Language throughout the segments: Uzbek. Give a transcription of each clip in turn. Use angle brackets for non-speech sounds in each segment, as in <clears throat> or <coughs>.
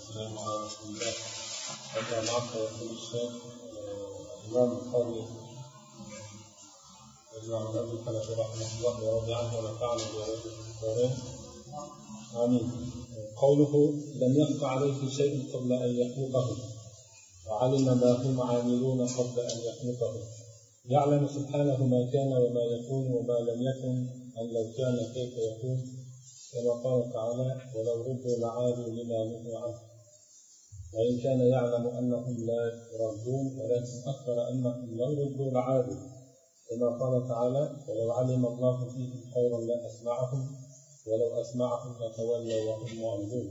والسلام على رسول الله أما بعد فيقول الشيخ الإمام القاضي الإمام أبي حنيفة رحمه الله ورضي عنه ونفعنا بدارين آمين قوله لم يخف عليه شيء قبل أن يخلقه وعلم ما هم عاملون قبل أن يخلقه يعلم سبحانه ما كان وما يكون وما لم يكن أن لو كان كيف يكون كما قال تعالى ولو ردوا لعادوا لما نهوا عنه وإن كان يعلم أنهم لا يردون ولكن أخبر أنهم لو ردوا لعادوا كما قال تعالى ولو علم الله فيهم خيرا لأسمعهم ولو أسمعهم لتولوا وهم معرضون.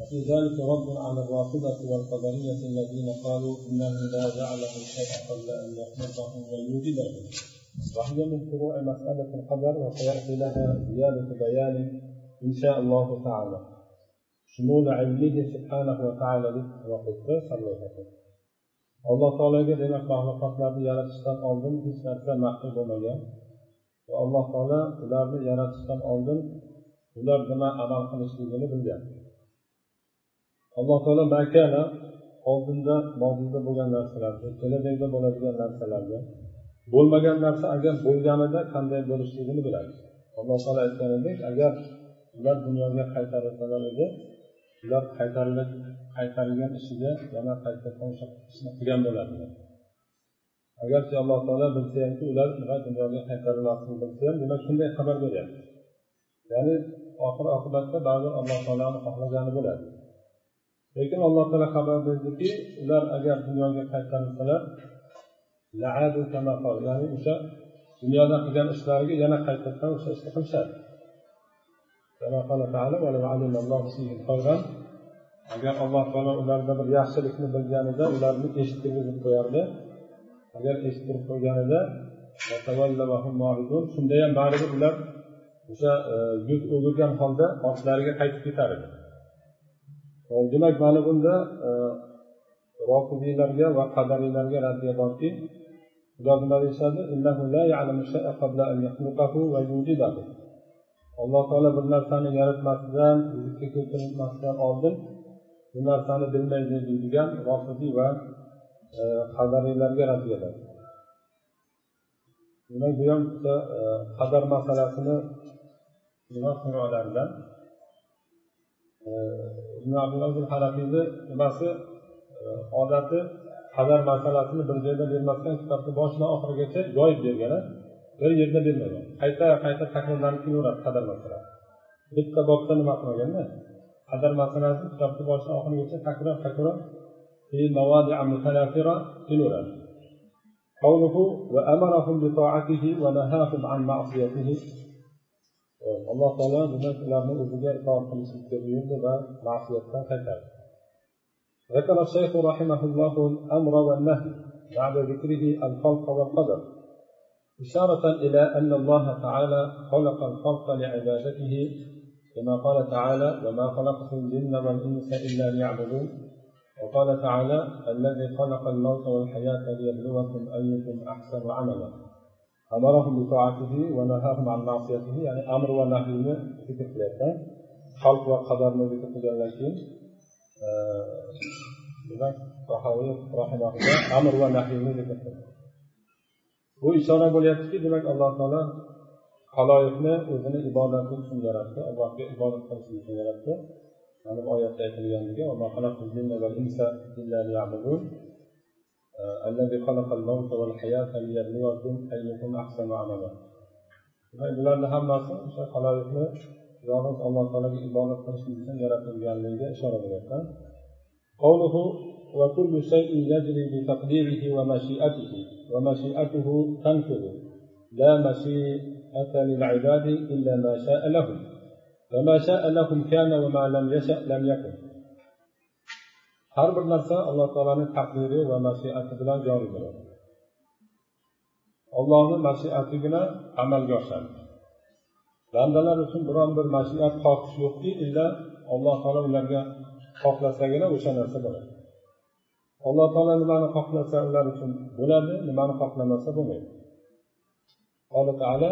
وفي ذلك رد على الرافضة والقدرية الذين قالوا إنه لا يعلم الشيء قبل أن يخلقه ويوجده. وهي من فروع مسألة القدر وسيأتي لها زيادة بيان إن شاء الله تعالى. subhanahu va alloh taologa demak maxluqotlarni yaratishdan oldin hech narsa maxfiy bo'lmagan. Va alloh taolo ularni yaratishdan oldin ular nima amal qilishligini bilgan. Alloh taolo makana oldinda moziyda bo'lgan narsalarni kelajakda bo'ladigan narsalarni bo'lmagan narsa agar bo'lganida qanday bo'lishligini biladi. Alloh taolo aytgan edik agar ular dunyoga qaytarilsalar edi ular qaytarilib qaytarilgan ishida yana qaytadan o'sha ishni qilgan bo'ladilar agarki alloh taolo bilsa hamki ular nima dunyoga qaytarilmasligini bilsa ham demak shunday xabar beryapti. Ya'ni oxir oqibatda ba'zan alloh taoloni xohlagani bo'ladi. Lekin alloh taolo xabar berdiki ular agar dunyoga qaytarilsalar ya'ni o'sha dunyoda qilgan ishlariga yana qaytadan o'sha ishni qilishadi. Agar alloh taolo ularda bir yaxshilikni bilganida ularni eshittirgizib qo'yardi. Agar eshittirib qo'yganida shunda ham baribir ular o'sha e, yuz o'girgan holda ortlariga qaytib ketar edi. Demak mana bunda e, rofiziylarga va qadariylarga raddiya borki ular nima deyishadi alloh taolo bir narsani yaratmasidan vujudga keltirmasdan oldin bu narsani bilmaydi deydigan rofiziy va e, qadariylarga raddiyalar demak bu ham e, qadar masalasini nima e, ibn abdulaziz harafiyni nimasi? Odati qadar masalasini bir joyda bermasdan kitobni boshidan oxirigacha yoyib bergan bir yerda bermagan qayta qayta takrorlanib kelaveradi qadar masalasi bitta bobda nima qilmaganda qadar masalasi kitobni boshidan oxirigacha takror takror kelaveradi قوله وأمرهم بطاعته ونهاهم عن معصيته alloh taolo demak ularni o'ziga itoat qilishlikka buyurdi va ma'siyatdan qaytardi ذكر الشيخ رحمه الله الأمر والنهي بعد ذكره الخلق والقدر إشارة إلى أن الله تعالى خلق الخلق لعبادته كما قال تعالى وما خلقت الجن والإنس إلا ليعبدون وقال تعالى الذي خلق الموت والحياة ليبلوكم أيكم أحسن عملا أمرهم بطاعته ونهاهم عن معصيته يعني أمر ونهي qilyapti xalq va qadarni zikr qilgandan keyin demak amr va nahiyni zikr bu ishora bo'lyaptiki demak alloh taolo haloyiqni o'zini ibodati uchun yaratdi allohga ibodat qilish uchun yaratdi mana bu oyatda aytilganligi الذي خلق الموت والحياة ليبلوكم أيكم أحسن عملا bularni hammasi o'sha haloyiqni yolg'iz alloh taologa ibodat qilishlik uchun yaratilganligiga ishora bo'lyapti قوله وكل شيء يجري بتقديره ومشيئته ومشيئته تنفذ لا مشيئة للعباد إلا ما شاء لهم وما شاء لهم كان وما لم يشأ لم يكن har bir narsa alloh taoloni taqdiri va mashiati bilan joriy bo'ladi ollohni mashiatigina amalga oshadi bandalar uchun biron bir mashiat xohish yo'qki illa alloh taolo ularga xohlasagina o'sha narsa bo'ladi Alloh taolo nimani xohlasa ular uchun bo'ladi nimani xohlamasa bo'lmaydi قال تعالى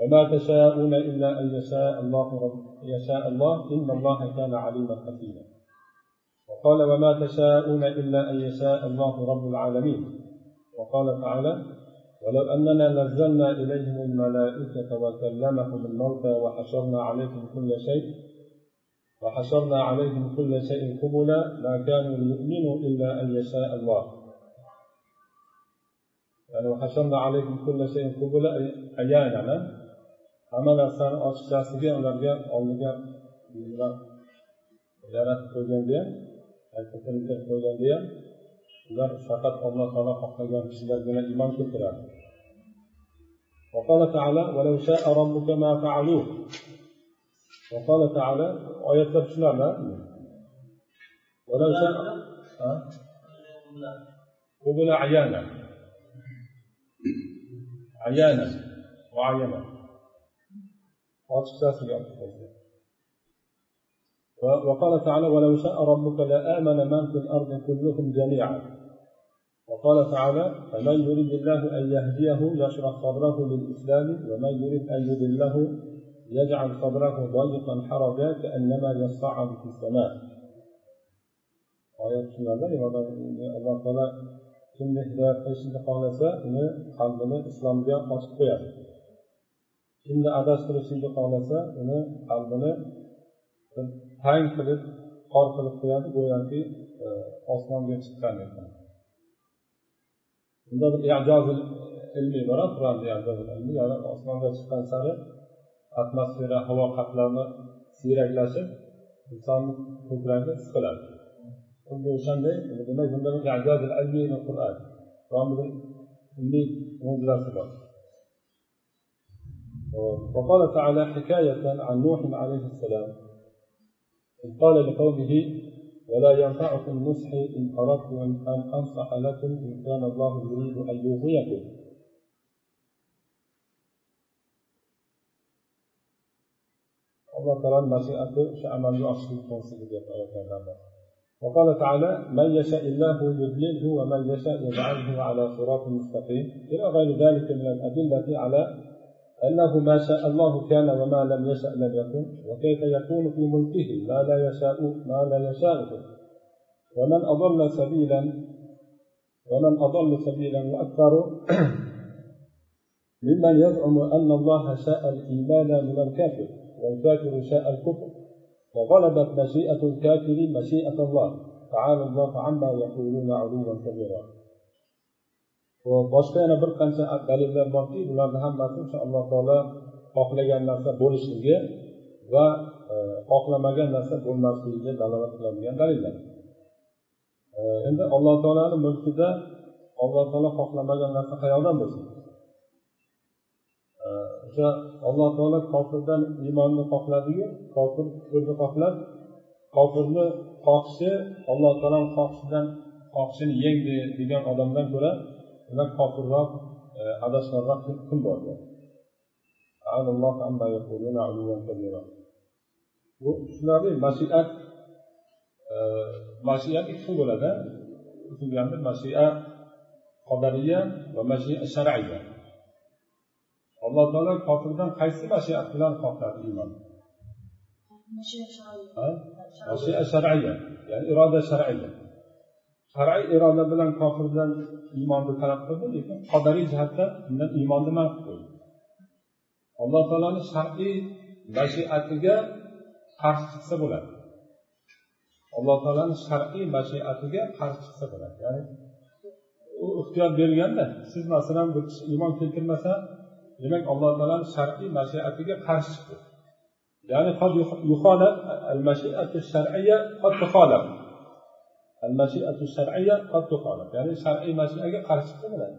وما تشاءون إلا أن يشاء الله يشاء الله إن الله كان عليما حكيما. وقال وما تشاءون إلا أن يشاء الله رب العالمين. وقال تعالى ولو أننا نزلنا إليهم الملائكة وكلمهم الموتى وحشرنا عليهم كل شيء وحصرنا عليهم كل شيء قبلا ما كانوا يؤمنوا إلا أن يشاء الله. يعني وحصرنا عليهم كل شيء قبلا أي أيانا عمل أصلا أصلا سبيا ولم يرى أولئك بإذن الله إذا رأت كل جنبيا أي تكلمت كل جنبيا ular faqat alloh taolo xohlagan kishilargina iymon keltiradi va taolo وقال تعالى ولو شاء قبل عيانا. عيانا وعيانا. وقال تعالى ولو شاء ربك لآمن من في الأرض كلهم جميعا. وقال تعالى فمن يريد الله أن يهديه يشرح صدره للإسلام ومن يريد أن يضله يجعل صدره ضيقا حرجا كأنما يصعد في السماء oyat shunada alloh taolo kimni hidoyat qilishni xohlasa uni qalbini islomga ochib qo'yadi kimni adashtirishni xohlasa uni qalbini tang qilib qor qilib qo'yadi go'yoki osmonga chiqqan bunda bir ijozil ilmiy bor qur'onda ilmiy osmonga chiqqan sari atmosfera havo qatlamni siyraklashib insonni ko'kragi siqiladi xuddi o'shanday mo'jizasi bor وقال تعالى حكاية عن نوح عليه السلام إذ قال لقومه ولا ينفعكم نصحي إن أردت أن أنصح لكم إن كان الله يريد أن يغويكم الله تعالى مشيئته شأمان يعصي تنصيب وقال تعالى من يشاء الله يضلله ومن يشاء يجعله على صراط مستقيم. إلى غير ذلك من الأدلة على أنه ما شاء الله كان وما لم يشأ لم يكن وكيف يكون في ملكه ما لا يشاء ما لا يشاءه ومن أضل سبيلا ومن أضل سبيلا وأكثر <clears throat> ممن يزعم أن الله شاء الإيمان من الكافر. والكافر شاء الكفر وغلبت مشيئة الكافر مشيئة الله تعالى الله عما يقولون علوا كبيرا boshqa yana bir qancha dalillar borki bularni hammasi o'sha alloh taolo xohlagan narsa bo'lishligi va xohlamagan narsa bo'lmasligiga dalolat qiladigan dalillar endi alloh taoloni mulkida alloh taolo xohlamagan narsa qayerdan bo'lsin o'sha alloh taolo kofirdan iymonni xohladiyu kofir kufrni xohlab kofirni xohishi alloh taolo xohishidan xohishini yengdi degan odamdan ko'ra ular kofirroq e, adashganroq kim bor bu tushunarli mashiat e, mashiat ikki xil bo'ladi. Tushungandir mashia qodariya va mashia sharaiya alloh taolo kofirdan qaysi mashiat bilan xohladi iymon? Mashia shar'iya ya'ni iroda shar'iya shar'iy iroda bilan kofirdan iymonni talab qildi lekin qadariy jihatdan undan iymonni man qilib qo'ydi alloh taoloni shar'iy mashiatiga qarshi chiqsa bo'ladi. Alloh taoloni shar'iy mashiatiga qarshi chiqsa bo'ladi. Ya'ni u ixtiyor berganda siz masalan bir kishi iymon keltirmasa demak alloh taoloni shar'iy mashiatiga qarshi chiqdi. Ya'ni al al ya'ni shar'iy mashiaga qarshi chiqdi bo'ladi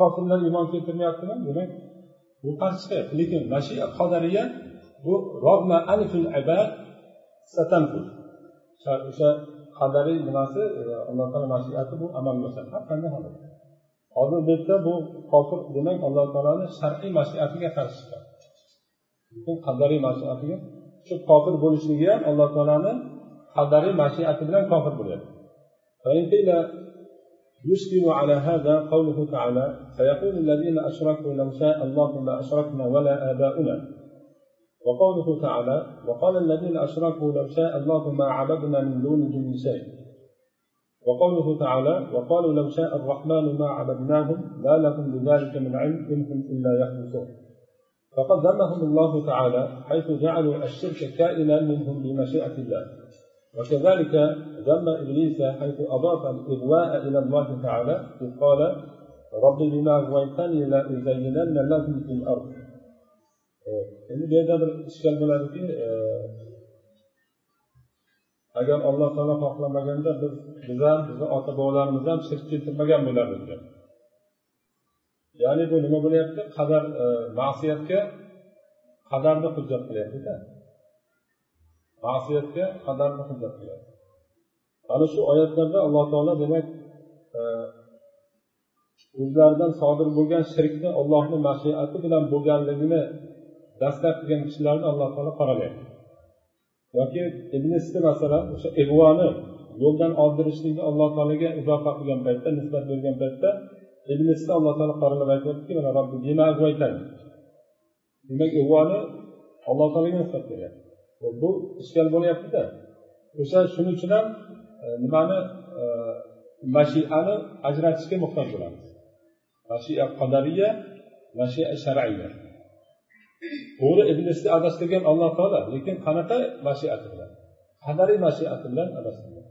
kofirlar iymon keltirmayaptimi demak bu qarshi chiqyapti. Lekin mashia qodariya bu abad o'sha qadariy nimasi e, alloh taolo mashiati bu amalga oshadi. Har qanday holatda hozir bu yerda bu kofir demak alloh taoloni shar'iy mashiatiga qarshi chiqadi lekin qadariy mashiatiga shu kofir bo'lishligi ham alloh taoloni qadariy mashiati bilan kofir bo'lyapti فإن قيل يشكل على هذا قوله تعالى فيقول الذين أشركوا لو شاء الله ما أشركنا ولا آباؤنا وقوله تعالى وقال الذين أشركوا لو شاء الله ما عبدنا من دونه من شيء وقوله تعالى وقالوا لو شاء الرحمن ما عبدناهم ما لهم بذلك من علم إن هم إلا يخرصون فقد ذمهم الله تعالى حيث جعلوا الشرك كائنا منهم بمشيئة الله. وكذلك ذم إبليس حيث أضاف الإغواء إلى الله تعالى إذ قال رب بما أغويتني لأزينن لهم في الأرض. endi bu yerda bir agar alloh taolo xohlamaganda biz biz ham bizni ota bobolarimiz ham shirk keltirmagan bo'lardik ya'ni bu nima bo'lyapti? Qadar e, ma'siyatga qadarni hujjat qilyaptida ma'siyatga qadarni hujjat qilyapti. Ana shu oyatlarda alloh taolo demak e, o'zlaridan sodir bo'lgan shirkni ollohni mashiati bilan bo'lganligini dastlab qilgan kishilarni alloh taolo qoralayapti yoki ibn masalan o'sha ig'voni yo'ldan oldirishlikni alloh taologa izofa qilgan paytda nisbat bergan paytda ibn alloh taolo qoralab aytyaptiki mana robbi demak ig'voni alloh taologa nisbat beryapti. Bu ishkal bo'lyaptida. O'sha shuning uchun ham e, nimani e, mashiani ajratishga muhtoj bo'lamiz. Mashia qadariya mashia shar'iya to'g'ri iblisni adashtirgan alloh taolo lekin qanaqa mashiati bilan? Qadariy mashiati bilan adashtirgan.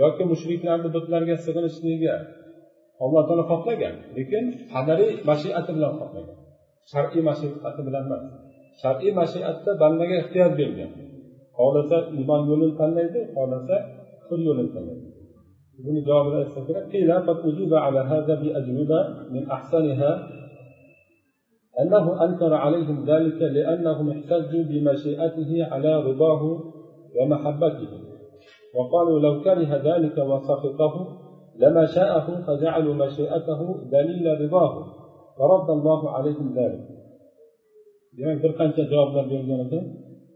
Yoki mushriklarni butlarga sig'inishligiga alloh taolo xohlagan lekin qadariy mashiati bilan xohlagan. Shar'iy mashiati bilan emas. Shar'iy mashiatda bandaga ehtiyoj bergan. Xohlasa iymon yo'lini tanlaydi xohlasa kufr yo'lini tanlaydi. Buni javobini aytsa kerak أنه أنكر عليهم ذلك لأنهم احتجوا بمشيئته على رضاه ومحبته وقالوا لو كره ذلك وسخطه لما شاءه فجعلوا مشيئته دليل رضاه فرد الله عليهم ذلك demak bir qancha javoblar bergan ekan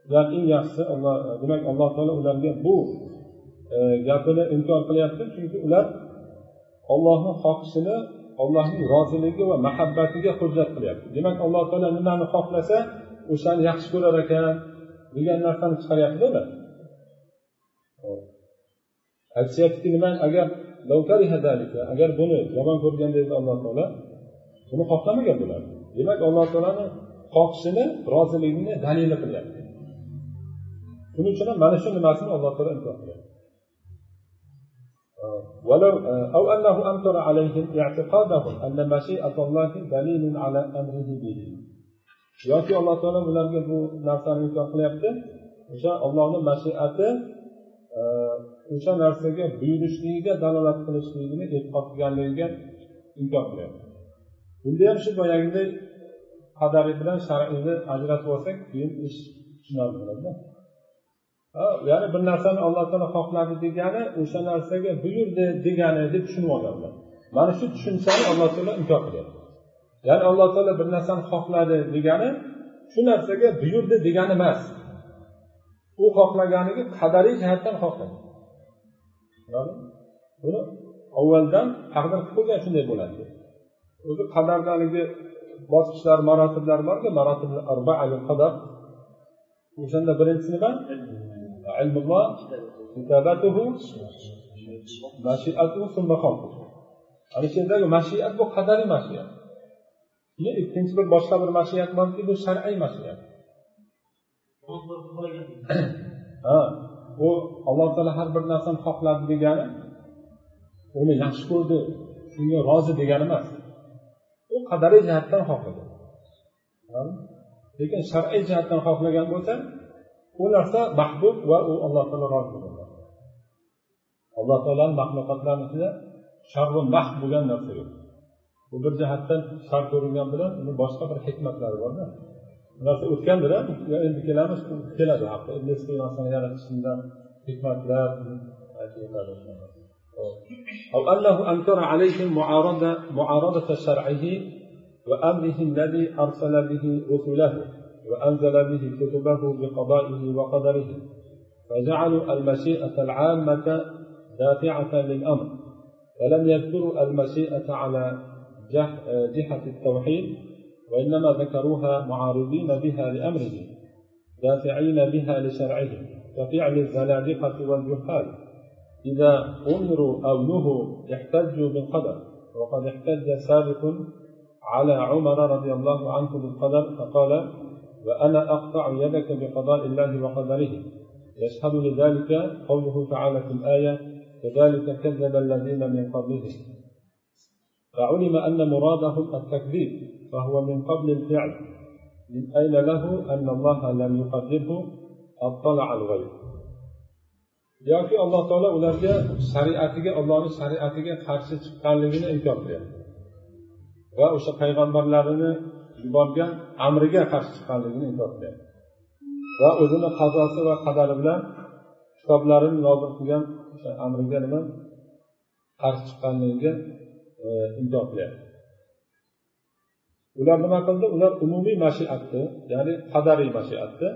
ular eng yaxshisi alloh demak alloh taolo ularga bu gapini inkor qilyapti chunki ular ollohni xohishini allohning roziligi va muhabbatiga hujjat qilyapti. Demak alloh taolo nimani xohlasa o'shani yaxshi ko'rar ekan degan narsani chiqaryaptida aytishyaptiki nima agar agar buni yomon ko'rganda edi alloh taolo buni xohlamagan bo'lardi. Demak alloh taoloni xohishini roziligini dalili qilyapti. Shuning uchun ham mana shu nimasini alloh taolo imkon qilyapti. ولو أو أنه أنكر عليهم اعتقادهم أن مشيئة الله دليل على أمره به yoki alloh taolo bularga bu narsani inkor qilyapti o'sha ollohni mashiati o'sha narsaga buyurishligiga dalolat qilishligini e'tiqod qilganligiga inkor qilyapti bunda ham shu boyagiday qadariy bilan shar'iyni ajratib olsak keyin ish tushunarli bo'ladida ya'ni bir narsani alloh taolo xohladi degani o'sha narsaga buyurdi degani deb tushunib olganlar. Mana shu tushunchani alloh taolo inkor qilyapti. Ya'ni alloh taolo bir narsani xohladi degani shu narsaga buyurdi degani emas. U xohlaganiga qadariy jihatdan xohlagan buni avvaldan taqdir qilib qo'ygan shunday bo'ladi. O'zi qadarni haligi bosqichlar marotiblar borku marotib qadar. O'shanda birinchisi nima علم الله كتابته mashiatu summa ana shu yerdagi mashiat bu qadariy mashiat keyin ikkinchi bir boshqa bir mashiat borki bu shar'iy mashiat <coughs> ha bu alloh taolo har bir narsani xohladi degani uni yaxshi ko'rdi shunga rozi degani emas u qadariy jihatdan xohlagan lekin shar'iy jihatdan xohlagan bo'lsa u narsa mahbub va u alloh taolo rozi bo'lgan alloh taoloni maxluqotlarni ichida sharru mahv bo'lgan narsa yo'q bu bir jihatdan shar ko'ringan bilan uni boshqa bir hikmatlari borda bu narsa o'tgandir endi kelamiz keladi haqda narsani yaratishlikdan hikmatlar أو أنه أنكر عليهم معارضة معارضة شرعه وأمره الذي أرسل به رسله وأنزل به كتبه بقضائه وقدره فجعلوا المشيئة العامة دافعة للأمر فلم يذكروا المشيئة على جهة التوحيد وإنما ذكروها معارضين بها لأمره دافعين بها لشرعهم كفعل الزنادقة والجهال. إذا أمروا أو نهوا احتجوا بالقدر وقد احتج سابق على عمر رضي الله عنه بالقدر فقال وأنا أقطع يدك بقضاء الله وقدره. يشهد لذلك قوله تعالى في الآية كذلك كذب الذين من قبلهم. فعلم أن مرادهم التكذيب فهو من قبل الفعل. من أين له أن الله لم يقدره أطلع الغيب. yoki alloh taolo ularga shariatiga ollohni shariatiga qarshi chiqqanligini inkor qilyapti va o'sha payg'ambarlarini yuborgan amriga qarshi chiqqanligini inkor qilyapti va o'zini qazosi va qadari bilan kitoblarini nozil qilgan amriga nima? Qarshi chiqqanligiga e, inkor qilyapti ular nima qildi? Ular umumiy mashiatni ya'ni qadariy mashiatni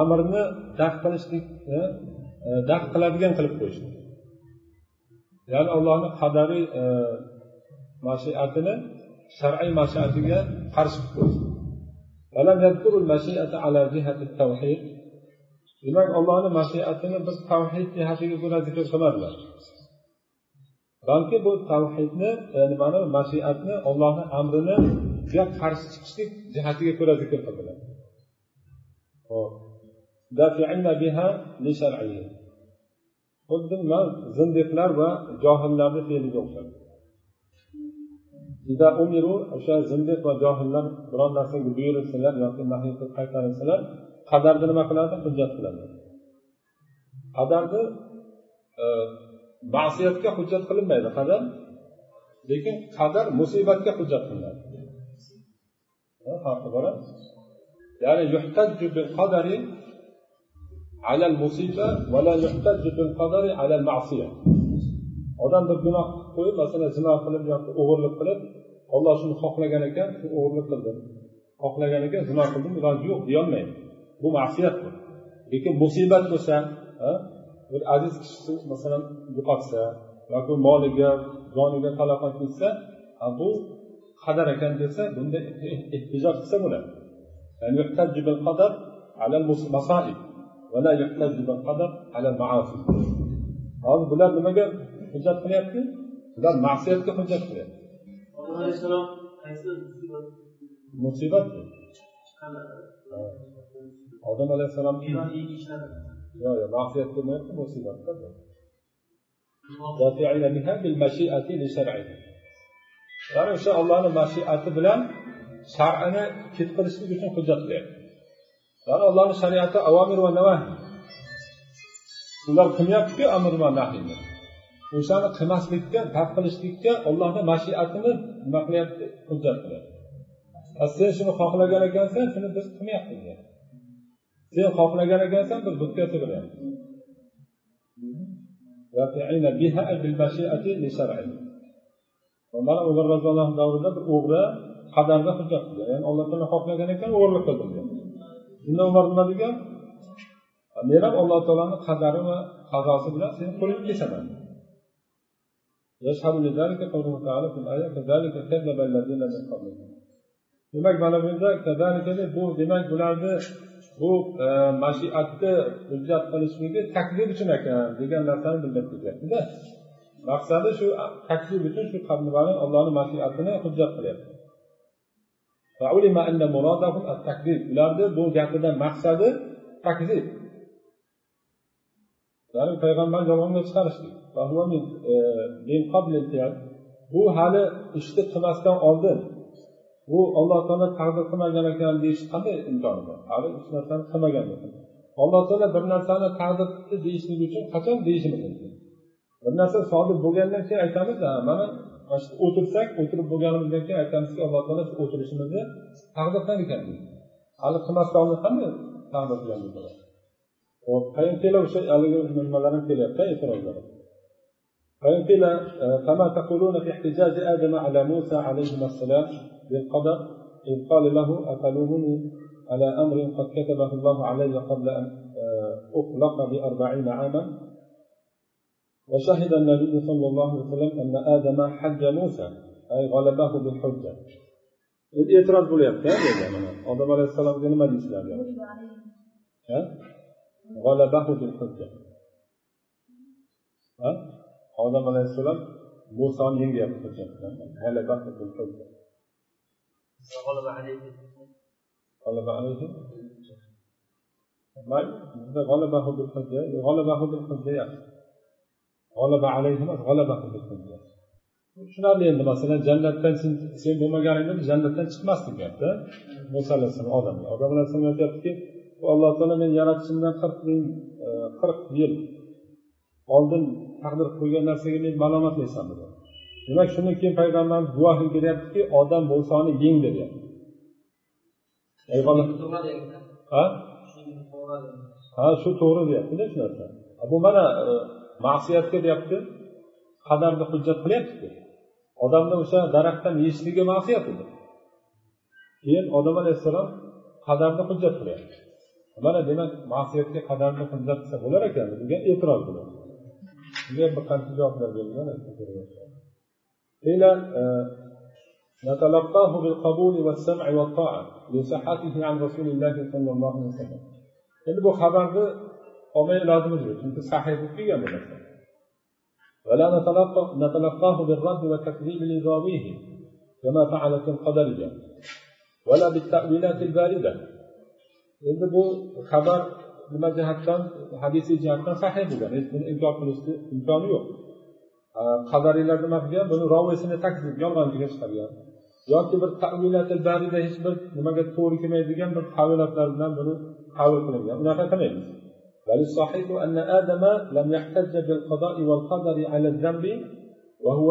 amrni daf qilishlikni e, e, daf qiladigan qilib qo'yishdi. Ya'ni allohni qadariy e, mashiatini shar'iy mashiatiga qarshi qilib demak ollohni mashiatini biz tavhid jihatiga ko'ra zikr qilmadilar balki bu tavhidni nimani mashiatni ollohni amrini qarshi chiqishlik jihatiga ko'ra zikr qildilar. Xuddi zindiqlar va johillarni fe'liga o'xshadi o'sha zindiq va johillar biror narsaga buyurilsalar yoki nahiy qilib qaytarilsalar qadarni nima qiladi? Hujjat qiladi. Qadarni e, masiyatga hujjat qilinmaydi qadar. Lekin qadar musibatga hujjat qilinadi. Farqi bor ya'ni bil qadari ala al musiba va la bil qadari ala al odam bir gunoh qilib qo'yib masalan zino qilib yoki o'g'irlik qilib olloh shuni xohlagan ekan shu o'g'irlik qildim xohlagan ekan zino qildim iloji yo'q deyolmaydi. Bu ma'siyat bu. Lekin musibat bo'lsa bir aziz kishisi masalan yo'qotsa yoki moliga joniga talofat yetsa bu qadar ekan desa bunda ehtijoj qilsa bo'ladi. Hozir bular nimaga hujjat qilyapti. Bular ma'siyatga hujjat qilyapti. Musibat? Odam alayhissalom yo'q yo'q ma'siyat qilmayapti musibatda ya'ni o'sha ollohni mashiati bilan shar'ini ketqizishlik uchun hujjat qilyapti. Ya'ni ollohni shariati avomir va navahiy ular qilmayaptiku amr va nahiyni o'shani qilmaslikka tark qilishlikka ollohni mashiatini nima qilyapti? Hujjat qilyapti. Sen shuni xohlagan ekansan shuni biz qilmayapmiz. Sen xohlagan ekansan biz butga sig'iryapmiz umar roziyallohu davrida bir o'g'ri qadarda hujjat qilgan ya'ni alloh taolo xohlagan ekan o'g'irlik qildim degan shunda umar nima degan? Men ham alloh taoloni qadari va qazosi bilan seni qo'lingga kesaman يشهد لذلك قوله تعالى في الآية كذلك كذب الذين من قبلهم demak mana bu yerda bu demak bularni bu e, mashiatni hujjat qilishligi taklif uchun ekan degan narsani bildirib ketyaptida. Maqsadi shu taklif uchun shu nimani allohni mashiatini hujjat qilyapti. Ularni bu gapidan maqsadi takzib ya'ni payg'ambarni yolg'onga chiqarishlik. E, bu hali ishni qilmasdan oldin bu olloh taolo taqdir qilmagan ekan deyish qanday imkoni bor? Hali hech narsani qilmagan alloh taolo bir narsani taqdir qildi deyishlik uchun qachon deyishimiz mumkin? Bir narsa sodir bo'lgandan keyin aytamiz mana mana shu o'tirsak o'tirib bo'lganimizdan keyin aytamizki alloh taolo shu o'tirishimizni taqdir qilgan ekan. Hali qilmasdan oldin qanday taqdir qilgan bo'ladi hop o'sha haligi nimalar ham kelyapti e'tirozlar قيل فما تقولون في احتجاج آدم على موسى عليهما السلام بالقدر؟ إذ قال له أتلومني على أمر قد كتبه الله علي قبل أن أخلق بأربعين عاما؟ وشهد النبي صلى الله عليه وسلم أن آدم حج موسى أي غلبه بالحجة. e'tiroz bo'lyapti odam alayhissalomga nima deyishlar odam alayhissalom musoni yengyapti hujjat bilan g'alaba alayhi emas g'alaba tushunarli endi masalan jannatdan sen bo'lmaganingda jannatdan chiqmasding deyapti muso alayhissalom odamga odam alayhissalom aytyaptiki alloh taolo meni yaratishimdan qirq ming e, qirq yil oldin taqdir qo'ygan narsaga meni malomatlaysan dedi. Demak shundan keyin payg'ambarimiz guvohlik beryaptiki odam musoni yengdi deyapti. Ha? Ha shu to'g'ri deyaptida shu narsa. Bu mana e, ma'siyatga deyapti. Qadarni hujjat qilyaptiku odamni o'sha daraxtdan yeyishligi ma'siyat edi. Keyin odam alayhissalom qadarni hujjat qilyapti mana demak ma'siyatga qadarni hujjat qilsa bo'lar ekan degan e'tiroz bo'ladi bunga bir qancha javoblar berilgan نتلقاه بالقبول والسمع والطاعة لصحته عن رسول الله صلى الله عليه وسلم endi bu xabarni olmay ilojimiz yo'q chunki sahiy bo'lib kelgan bu narsa ولا نتلقاه بالرد والتكذيب لراويه كما فعلت القدرية ولا بالتأويلات الباردة endi bu xabar nima jihatdan hadisiy jihatdan sahiy bo'lgan hech buni inkor qilishni imkoni yo'q qadariylar nima qilgan buni roviysini takzib yolg'onchiga chiqargan yoki bir tavilatil barida hech bir nimaga to'g'ri kelmaydigan bir tavilatlar bilan buni tavil qilingan unaqa qilmaymiz بل الصحيح أن آدم لم يحتج بالقضاء والقدر على الذنب وهو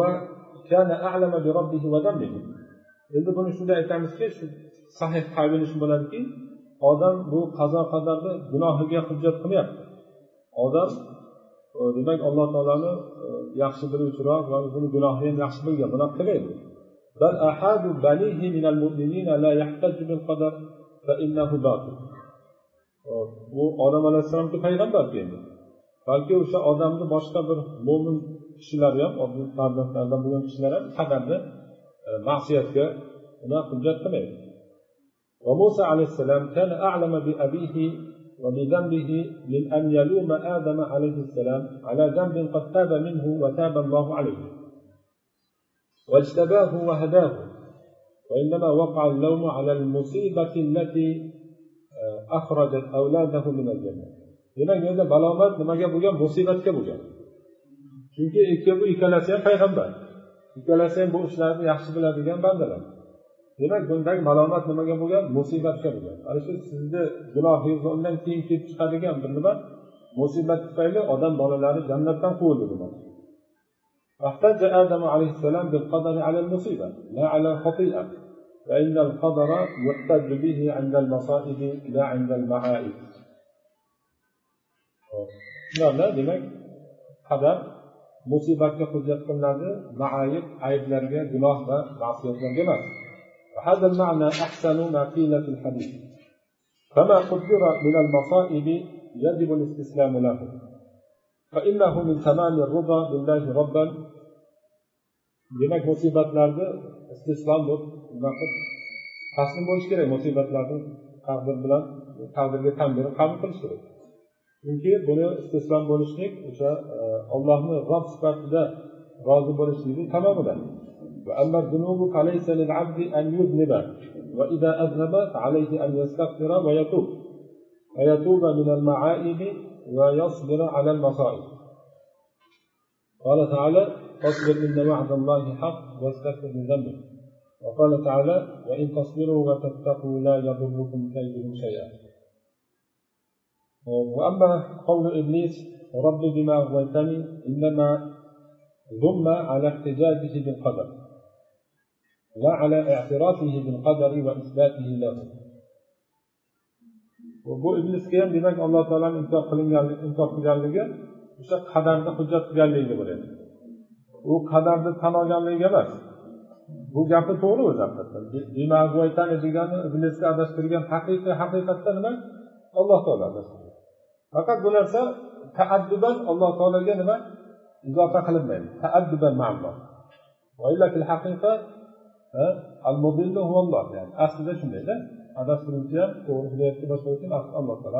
كان أعلم بربه وذنبه endi buni shunday aytamizki shu sahih tavili shu bo'ladiki odam bu qazo qadarni gunohiga hujjat qilmayapti odam e, demak alloh taoloni e, yaxshi biluvchiroq va o'zini gunohini ham yaxshi bilgan bunaqa qilmaydi بل أحد بنيه من المؤمنين لا يحتج بالقدر فإنه باطل bu odam alayhissalomga payg'ambarku endi balki o'sha odamni boshqa bir mo'min kishilar ham farzandlaridan bo'lgan kishilar ham qadarni e, ma'siyatga uni hujjat qilmaydi وموسى عليه السلام كان أعلم بأبيه وبذنبه من أن يلوم آدم عليه السلام على ذنب قد تاب منه وتاب الله عليه. واجتباه وهداه وإنما وقع اللوم على المصيبة التي أخرجت أولاده من الجنة. demak bu yerda balomat nimaga bo'lgan musibatga bo'lgan chunki bu ikkalasi ham payg'ambar ikkalasi ham bu ishlarni demak bundagi malomat nimaga bo'lgan musibatga bo'lgan ana shu sizni gunohingiz undan keyin kelib chiqadigan bir nima musibat tufayli odam bolalari jannatdan quvildi demoqchi فاحتج آدم عليه السلام بالقدر على المصيبة لا على الخطيئة فإن القدر يحتج به عند المصائب لا عند المعائب shularla demak qadar musibatga hujjat qilinadi maayib ayblarga gunoh va ma'siyatlarga emas وهذا المعنى أحسن ما قيل في الحديث فما قدر من المصائب يجب الاستسلام له فإنه من تمام الرضا بالله ربا demak musibatlarni istislom qilib taslim bo'lish kerak musibatlarni taqdir bilan taqdirga tan berib qabul qilish kerak chunki buni istislom bo'lishlik o'sha ollohni rob sifatida rozi bo'lishlikni tamomidan وأما الذنوب فليس للعبد أن يذنب وإذا أذنب فعليه أن يستغفر ويتوب. ويتوب من المعائب ويصبر على المصائب. قال تعالى فاصبر إن وعد الله حق واستغفر لذنبك. وقال تعالى وإن تصبروا وتتقوا لا يضركم كيدهم شيئا. وأما قول إبليس رب بما أغويتني إنما ضم على احتجاجه بالقدر. لا على اعترافه بالقدر وإثباته له bu iblisga ham demak alloh taoloni inkor qilinganligi inkor qilganligi o'sha qadarni hujjat qilganligiga bo'lyapti u qadarni tan olganligiga emas bu gapi to'g'ri o'zi haqiqatdan degani iblisga adashtirgan haqiqiy haqiqatda nima alloh taolo adashtirgan faqat bu narsa taadduban alloh taologa nima izofa qilinmaydi taadduban al-mobillu huvalloh. Ya'ni aslida shundayda. Adashtiruvchi ham to'g'ri hidoyatga boshlovchi ham asli alloh taolo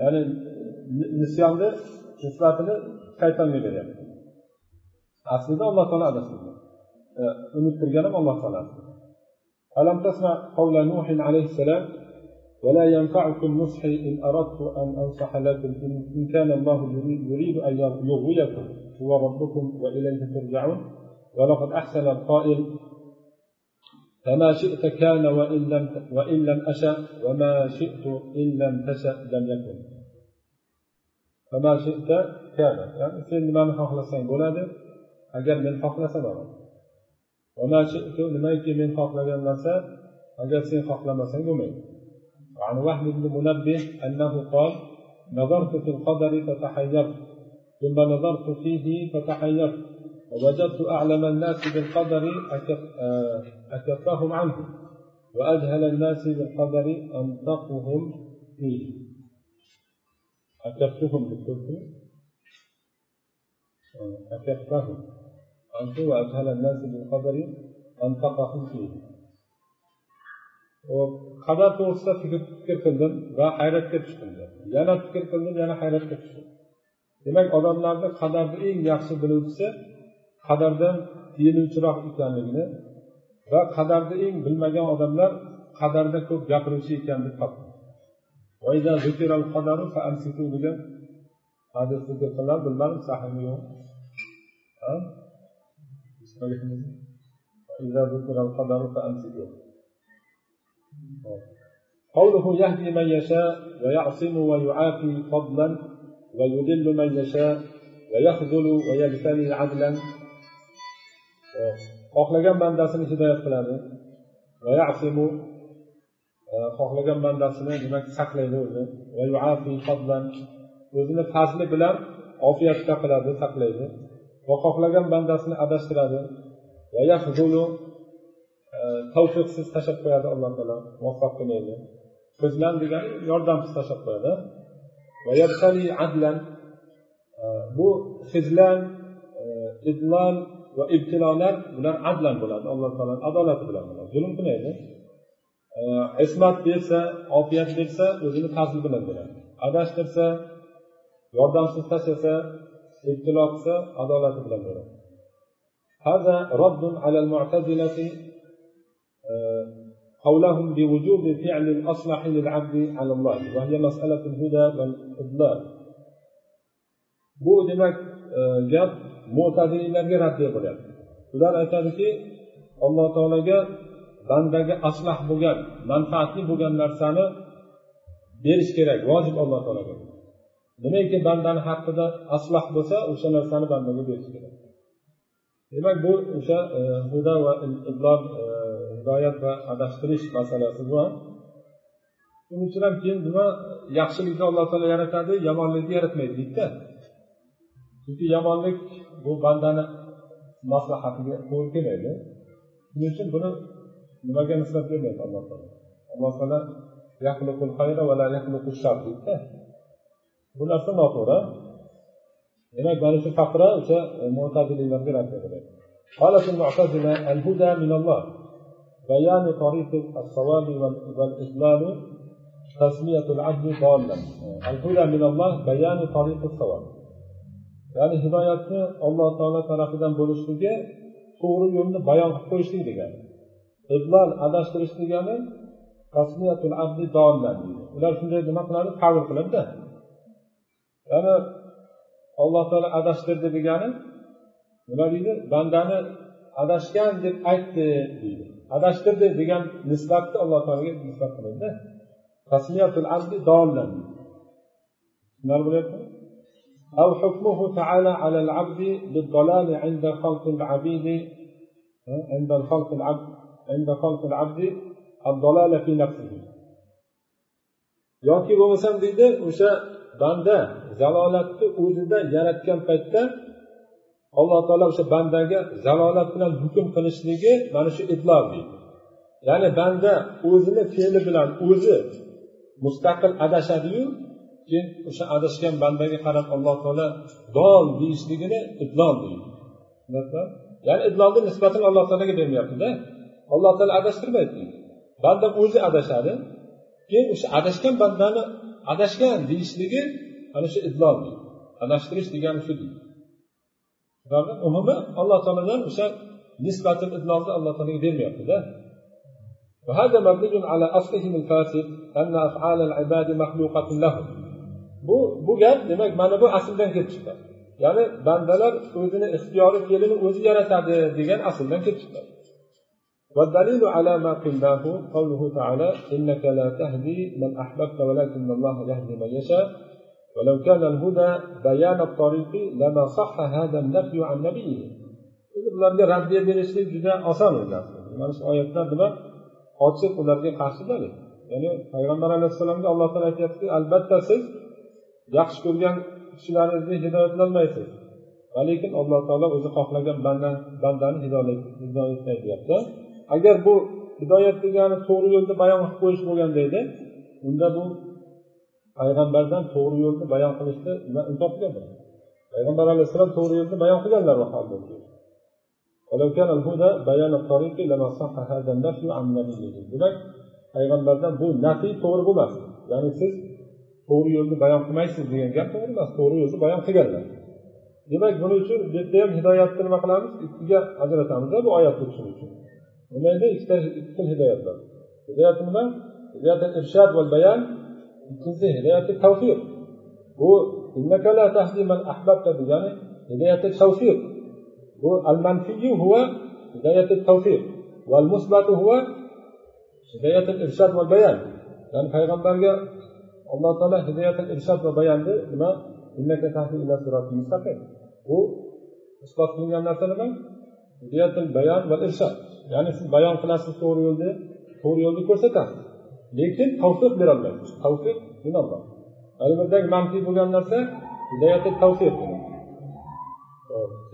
ya'ni nisyonni nisbatini shaytonga beryapti. Aslida alloh taolo adashtirgan unuttirgan ham alloh taolo. Alam tasma qavla nuhin alayhissalom ولا ينفعكم نصحي إن أردت أن أنصح لكم. إن كان الله يريد أن يغويكم هو ربكم وإليه ترجعون. ولقد أحسن القائل فما شئت كان وإن لم وإن لم أشأ وما شئت إن لم تشأ لم يكن. فما شئت كان. يعني sen nimani xohlasang bo'ladi agar men xohlasam bo'ladi وما شئت nimaiki men xohlagan narsa agar sen xohlamasang bo'lmaydi. وعن وهب بن منبه أنه قال نظرت في القدر فتحيرت ثم نظرت فيه فتحيرت ووجدت أعلم الناس بالقدر أكفهم عنه وأجهل الناس بالقدر أنطقهم فيه. أكفتهم بالكفر أكفتهم عنه وأجهل الناس بالقدر أنطقهم فيه. Qadar to'g'risida fikr qildim va hayratga tushdim. Yana fikr qildim yana hayratga tushdim. Demak odamlarni qadarni eng yaxshi biluvchisi qadardan tiyiluvchiroq ekanligini va qadarni eng bilmagan odamlar qadarda ko'p gapiruvchi ekan deb topdim. Degan hadis zikr qilinadi. Bilmadim sahiymi yo'q? قوله يهدي من يشاء ويعصم ويعافي فضلا ويذل من يشاء ويخذل ويجتني عدلا xohlagan bandasini hidoyat qiladi va yasimu xohlagan bandasini demak saqlaydi o'zi va yuafi fadlan o'zini fazli bilan ofiyatda qiladi saqlaydi va xohlagan bandasini adashtiradi va yahzulu tavfiqsiz tashlab qo'yadi alloh taolo muvaffaq qilmaydi xizlan degani yordamsiz tashlab qo'yadi. Va adlan e, bu xizlan e, idlol va ibtilolar bular adlan bo'ladi. Alloh taoloni adolati bilan bo'ladi. Zulm qilmaydi. E, ismat bersa ofiyat bersa o'zini fazli bilan beradi. Adashtirsa yordamsiz tashlasa ibtilo qilsa adolati bilan beradi. قولهم بوجوب فعل الأصلح للعبد على الله وهي مسألة الهدى والإضلال bu demak gap mo'tadillarga raddiya bo'lyapti ular aytadiki alloh taologa bandaga aslah bo'lgan manfaatli bo'lgan narsani berish kerak vojib alloh taologa nimaiki bandani haqqida aslah bo'lsa o'sha narsani bandaga berish kerak demak bu o'sha huda va idlol hidoyat va adashtirish masalasi bu shuning uchun ham keyin nima yaxshilikni alloh taolo yaratadi? Yomonlikni yaratmaydi deydida chunki yomonlik bu bandani maslahatiga to'g'ri kelmaydi. Shuning uchun buni nimaga nisbat bermaydi alloh taolo? Alloh taolo deydida bu narsa noto'g'ri. Demak mana shu faqra o'sha mo'taziliylarga rad beradi بيان طريق الصواب والإضلال تسمية العبد ضالا الهدى من الله بيان طريق الصواب ya'ni hidoyatni alloh taolo tarafidan bo'lishligi to'g'ri yo'lni bayon qilib qo'yishlik degani idlol adashtirish degani abdi ular shunday nima qiladi tavr qiladida ya'ni alloh taolo adashtirdi degani nima deydi bandani adashgan deb aytdi deydi adashtirdi degan nisbatni alloh taologa nisbat qiladida abdi tushunarli bo'lyaptimi أو حكمه تعالى على العبد بالضلال عند خلق العبيد عند خلق العبد عند خلق العبد الضلال في نفسه yoki bo'lmasam deydi o'sha banda zalolatni o'zida yaratgan paytda alloh taolo o'sha bandaga zalolat bilan hukm qilishligi mana shu idlol deydi. Ya'ni banda o'zini fe'li bilan o'zi mustaqil adashadiyu keyin o'sha adashgan bandaga qarab alloh taolo dol deyishligini idlol deydi. Ya'ni idlolni nisbatini alloh taologa bermayaptida. Alloh taolo adashtirmaydi banda o'zi adashadi keyin o'sha adashgan bandani adashgan deyishligi ana shu idlol deydi. Adashtirish degani shu deydi. umumi alloh taolodan o'sha nisbatil idlolni alloh taologa bermayaptida وهذا مبني على أصلهم الفاسد أن أفعال العباد مخلوقة لهم bu bu gap demak mana bu asldan kelib chiqqan ya'ni bandalar o'zini ixtiyoriy fe'lini o'zi yaratadi degan asldan kelib chiqqan والدليل على ما قلناه قوله تعالى إنك لا تهدي من أحببت ولكن الله يهدي من يشاء ولو كان الهدى بيان الطريق لما صح هذا النفي عن نبيه ularga raddiya berishlik juda oson narsa mana shu oyatlar nima ochiq ularga qarshi dalil ya'ni payg'ambar alayhissalomga alloh taolo aytyaptiki albatta siz yaxshi ko'rgan kishilaringizni hidoyatlanmaysiz lekin alloh taolo o'zi xohlagan bandani hidoyatlaydi deyapti agar bu hidoyat degani to'g'ri yo'lni bayon qilib qo'yish bo'lganda edi unda bu payg'ambardan to'g'ri yo'lni bayon qilishni topgan payg'ambar alayhissalom to'g'ri yo'lni bayon qilganlar demak payg'ambardan bu nafiy to'g'ri bo'lmas. Ya'ni siz to'g'ri yo'lni bayon qilmaysiz degan gap to'g'ri emas to'g'ri yo'lni bayon qilganlar. Demak buning uchun bu yerda ham hidoyatni nima qilamiz? Ikkiga ajratamiz bu oyatni tushunish uchun. Nima edi? Ikkita ikki xil hidoyat bor. Hidoyat nima? Hidoyat irshad va bayon ikkinchisi hidoyat tavfiq bu degani hidoyat tavfiq bu al manfiyu huwa hidoyat tavfiq val musbatu huwa hidoyat irshad va bayon ya'ni payg'ambarga alloh taolo hidoyat irshad va bayonni nima bu isbot qilingan narsa nima hidoyatil bayon va irshad ya'ni siz bayon qilasiz to'g'ri yo'lni to'g'ri yo'lni ko'rsatasiz lekin tavfiq berolmaysiz tavfiq minalloh yerdagi manfiy bo'lgan narsa hidoyati tavfiq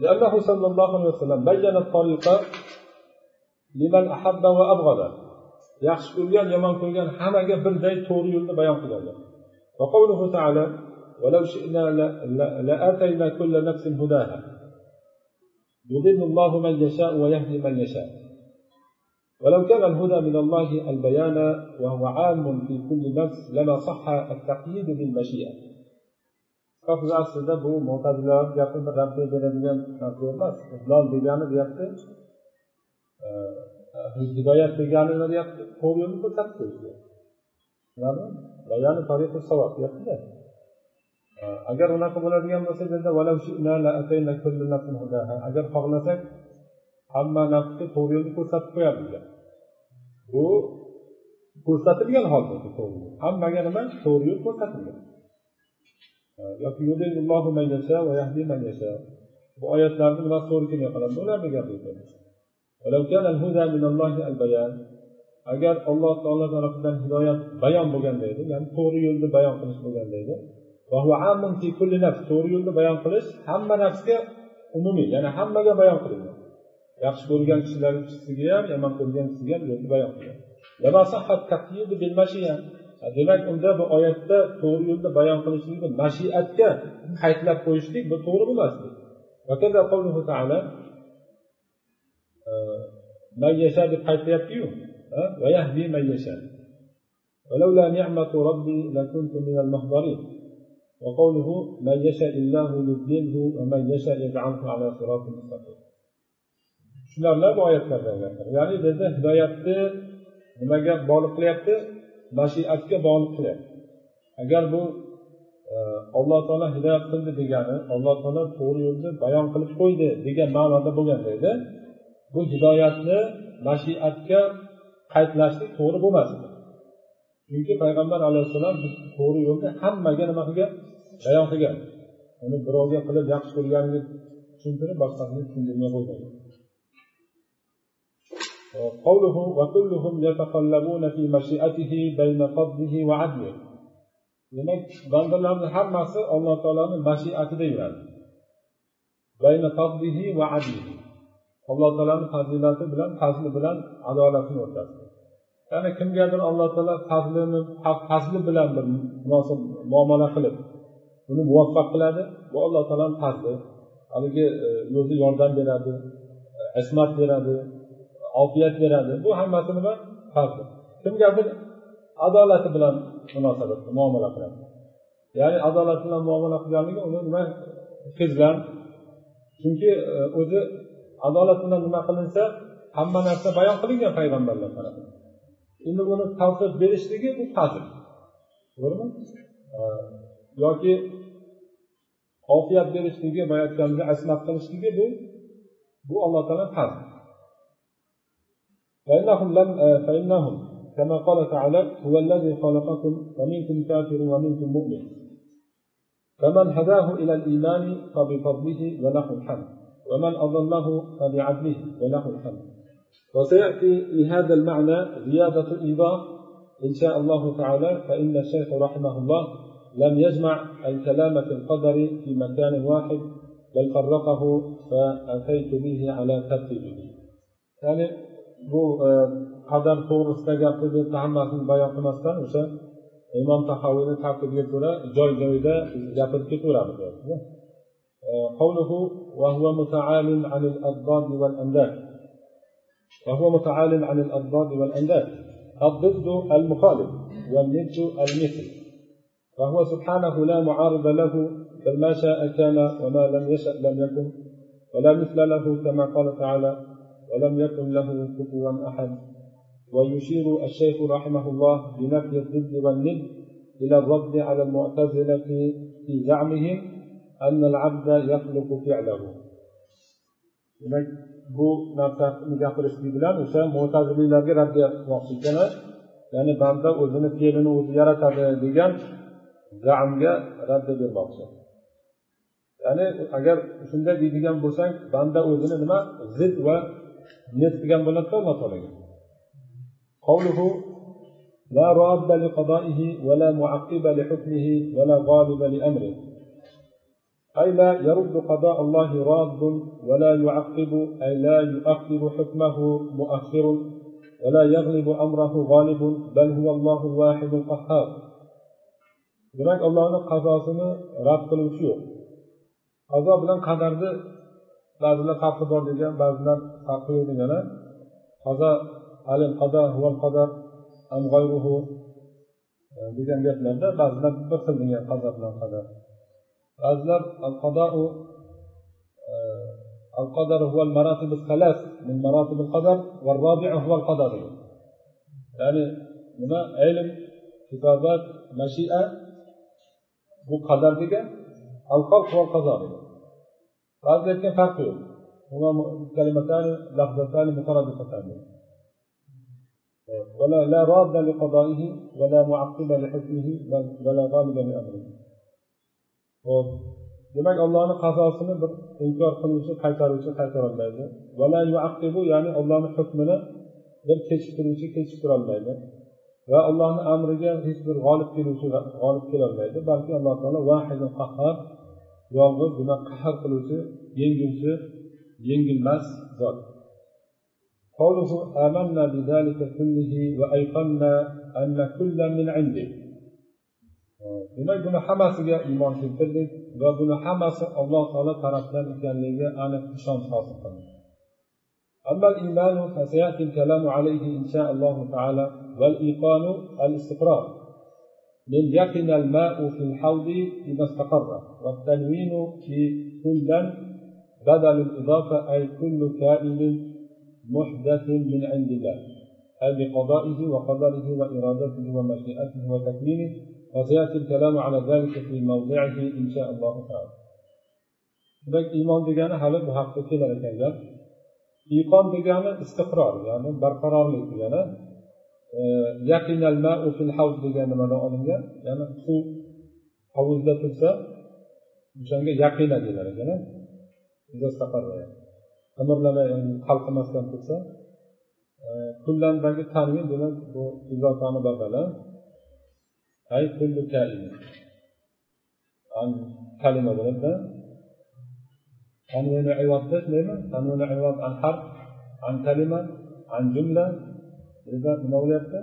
لأنه صلى الله عليه وسلم بين الطريق لمن أحب وأبغض yaxshi ko'rgan yomon ko'rgan hammaga birday to'g'ri yo'lni bayon qiladi وقوله تعالى ولو شئنا لآتينا كل نفس هداها يضل الله من يشاء ويهدي من يشاء ولو كان الهدى من الله البيان وهو عام في كل نفس لما صح التقييد بالمشيئة hozir aslida bu mo'tazilalar gapi rabbiy beradigan narsa emas islom degani deyapti hidoyat degani nima deyapti to'g'ri yo'lni ko'rsatib qo'yish deyaptida agar unaqa bo'ladigan bo'lsa agar xohlasak hamma nafsga to'g'ri yo'lni ko'rsatib qo'yardik bu ko'rsatilgan holda hammaga nima to'g'ri yo'l ko'rsatilgan. Bu oyatlarni nima to'g'ri kelmay qoladi. Ularni gapi agar alloh taolo tarafidan hidoyat bayon bo'lganda edi ya'ni to'g'ri yo'lni bayon qilish bo'lganda edi to'g'ri yo'lni bayon qilish hamma nafsga umumiy ya'ni hammaga bayon qilingan. yaxshi ko'rgan kishilarga ham yomon ko'rgan kishiga ham yo'lni bayon qilgan demak unda bu oyatda to'g'ri yo'lni bayon qilishlikni mashiatga qaydlab qo'yishlik bu to'g'ri bo'lmasdi man yasha deb qaytyaptiyu ولولا نعمة ربي لكنت من المحضرين وقوله من يشاء الله يضلله ومن يشاء يجعله على صراط مستقيم shularla bu oyatlarda ya'ni bizda hidoyatni nimaga bog'liq qilyapti? Mashiatga bog'liq qilyapti. Agar bu e, alloh taolo hidoyat qildi degani alloh taolo to'g'ri yo'lni bayon qilib qo'ydi degan ma'noda bo'lganda edi bu hidoyatni mashiatga qaytlashlik to'g'ri bo'lmasdi chunki payg'ambar alayhissalom to'g'ri yo'lni hammaga nima qilgan? Bayon qilgan. Uni birovga qilib yaxshi ko'rganini tushuntirib boshqasini tushuntirmay qo'ygan. قوله وكلهم يتقلبون في مشيئته بين فضله وعدله demak bandalarni hammasi alloh taoloni mashiatida yuradi va adlihi alloh taoloni fazilati bilan fazli bilan adolatini o'rtasida ya'ni kimgadir alloh taolo fazlini fazli bilan bir munosib muomala qilib uni muvaffaq qiladi bu alloh taoloni fazli haligi o'zi yordam beradi ismat beradi ofiyat beradi. Bu hammasi nima farz kimgadir adolati bilan munosabat muomala qiladi. Ya'ni adolat bilan muomala qilganligi uni nima hizlan chunki e, o'zi adolat bilan nima qilinsa hamma narsa bayon qilingan payg'ambarlar tarafidan endi uni tavsiq berishligi bu fazl to'g'rimi? E, yoki ofiyat berishligi boya aytganimizdek asmat qilishligi bu bu alloh taolo fazl فإنهم لم فإنهم كما قال تعالى هو الذي خلقكم ومنكم كافر ومنكم مؤمن. فمن هداه إلى الإيمان فبفضله وله الحمد ومن أضله فبعدله وله الحمد. وسيأتي لهذا المعنى زيادة إيضاح إن شاء الله تعالى فإن الشيخ رحمه الله لم يجمع الكلام في القدر في مكان واحد بل فرقه فأتيت به على ترتيبه. يعني bu qadar to'g'risida yerda hammasini bayon qilmasdan o'sha imom tahoviyni tartibiga ko'ra joy joyida gapirib ketaveramiz قوله وهو متعال عن الأضداد والأنداد وهو متعال عن الأضداد والأنداد الضد المخالف والند المثل فهو سبحانه لا معارض له بل ما شاء كان وما لم يشأ لم يكن ولا مثل له كما قال تعالى ولم يكن له كفوا أحد ويشير الشيخ رحمه الله بنفي الضد والند إلى الرد على المعتزلة في زعمهم أن العبد يخلق فعله bu narsani gapirishlik bilan o'sha mo'taziliylarga raddiya qilmoqchi ekanlar ya'ni banda o'zini fe'lini o'zi yaratadi degan zamga raddiya bermoqchi ya'ni agar shunday deydigan bo'lsang banda o'zini nima zid va niyat qilgan bo'ladida alloh taologa قوله لا راد لقضائه ولا معقب لحكمه ولا غالب لأمره أي لا يرد قضاء الله راد ولا يعقب أي لا يؤخر حكمه مؤخر ولا يغلب أمره غالب بل هو الله الواحد القهار demak allohni qazosini rad qiluvchi yo'q qazo bilan qadarni ba'zilar farqi bor degan ba'zilar farqi yo'q deganlar qazo alil qado huval qadar am g'ayruhu degan gaplarda ba'zilar bir xil degan qazo bilan qadar ba'zilar al qadou القدر هو المراتب الثلاث من مراتب القدر والرابع هو القدر يعني nima ilm kitobat mashia bu qadar degan al xalq va qazo degan ba'zida aytgan farqi yo'q كلمتان لفظتان مترادفتان ولا لا راد لقضائه ولا معقب لحكمه ولا غالب لامره ho'p demak allohni qazosini bir inkor qiluvchi qaytaruvchi qaytarolmaydi ya'ni ollohni hukmini bir kechiktiruvchi kechiktirolmaydi va allohni amriga hech bir g'olib keluvchi g'olib kelolmaydi balki alloh taolo vahidi qahhar yolg'iz buni qahr qiluvchi yenguvchi yengilmas zot قوله آمنا بذلك كله وأيقنا أن كلا من عنده. demak buni hammasiga iymon keltirdik va buni hammasi alloh taolo tarafidan ekanligiga aniq ishonch hosil qildik أما الإيمان فسيأتي الكلام عليه إن شاء الله تعالى والإيقان الاستقرار. من يقن الماء في الحوض إذا استقر والتنوين في كلا بدل الإضافة أي كل كائن محدث من عند الله أي بقضائه وقدره وإرادته ومشيئته وتكوينه وسيأتي الكلام على ذلك في موضعه إن شاء الله تعالى demak iymon degani hali bu haqda kelar ekan gap iqon degani istiqror ya'ni barqarorlik degani yaqinal mau fil havz degan nimadan olingan ya'ni suv hovuzda tursa o'shanga yaqina deyilar ekan juda safarlar amirlari qalqimasdan tursa e, kunlardagi tanvin bilan bu izofani bog'lalar ay kullu kalima kalima bilan tanvini ivotda shundaymi tanvini ivot an harf an kalima an jumla bizda nima bo'lyapti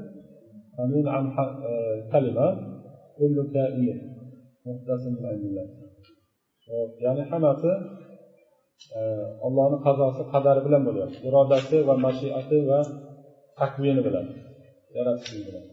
tanvin an e, kalima kullu kalima ya'ni hammasi ollohni qazosi qadari bilan bo'lyapti irodasi va mashiati va takvini bilan yaratishlik bilan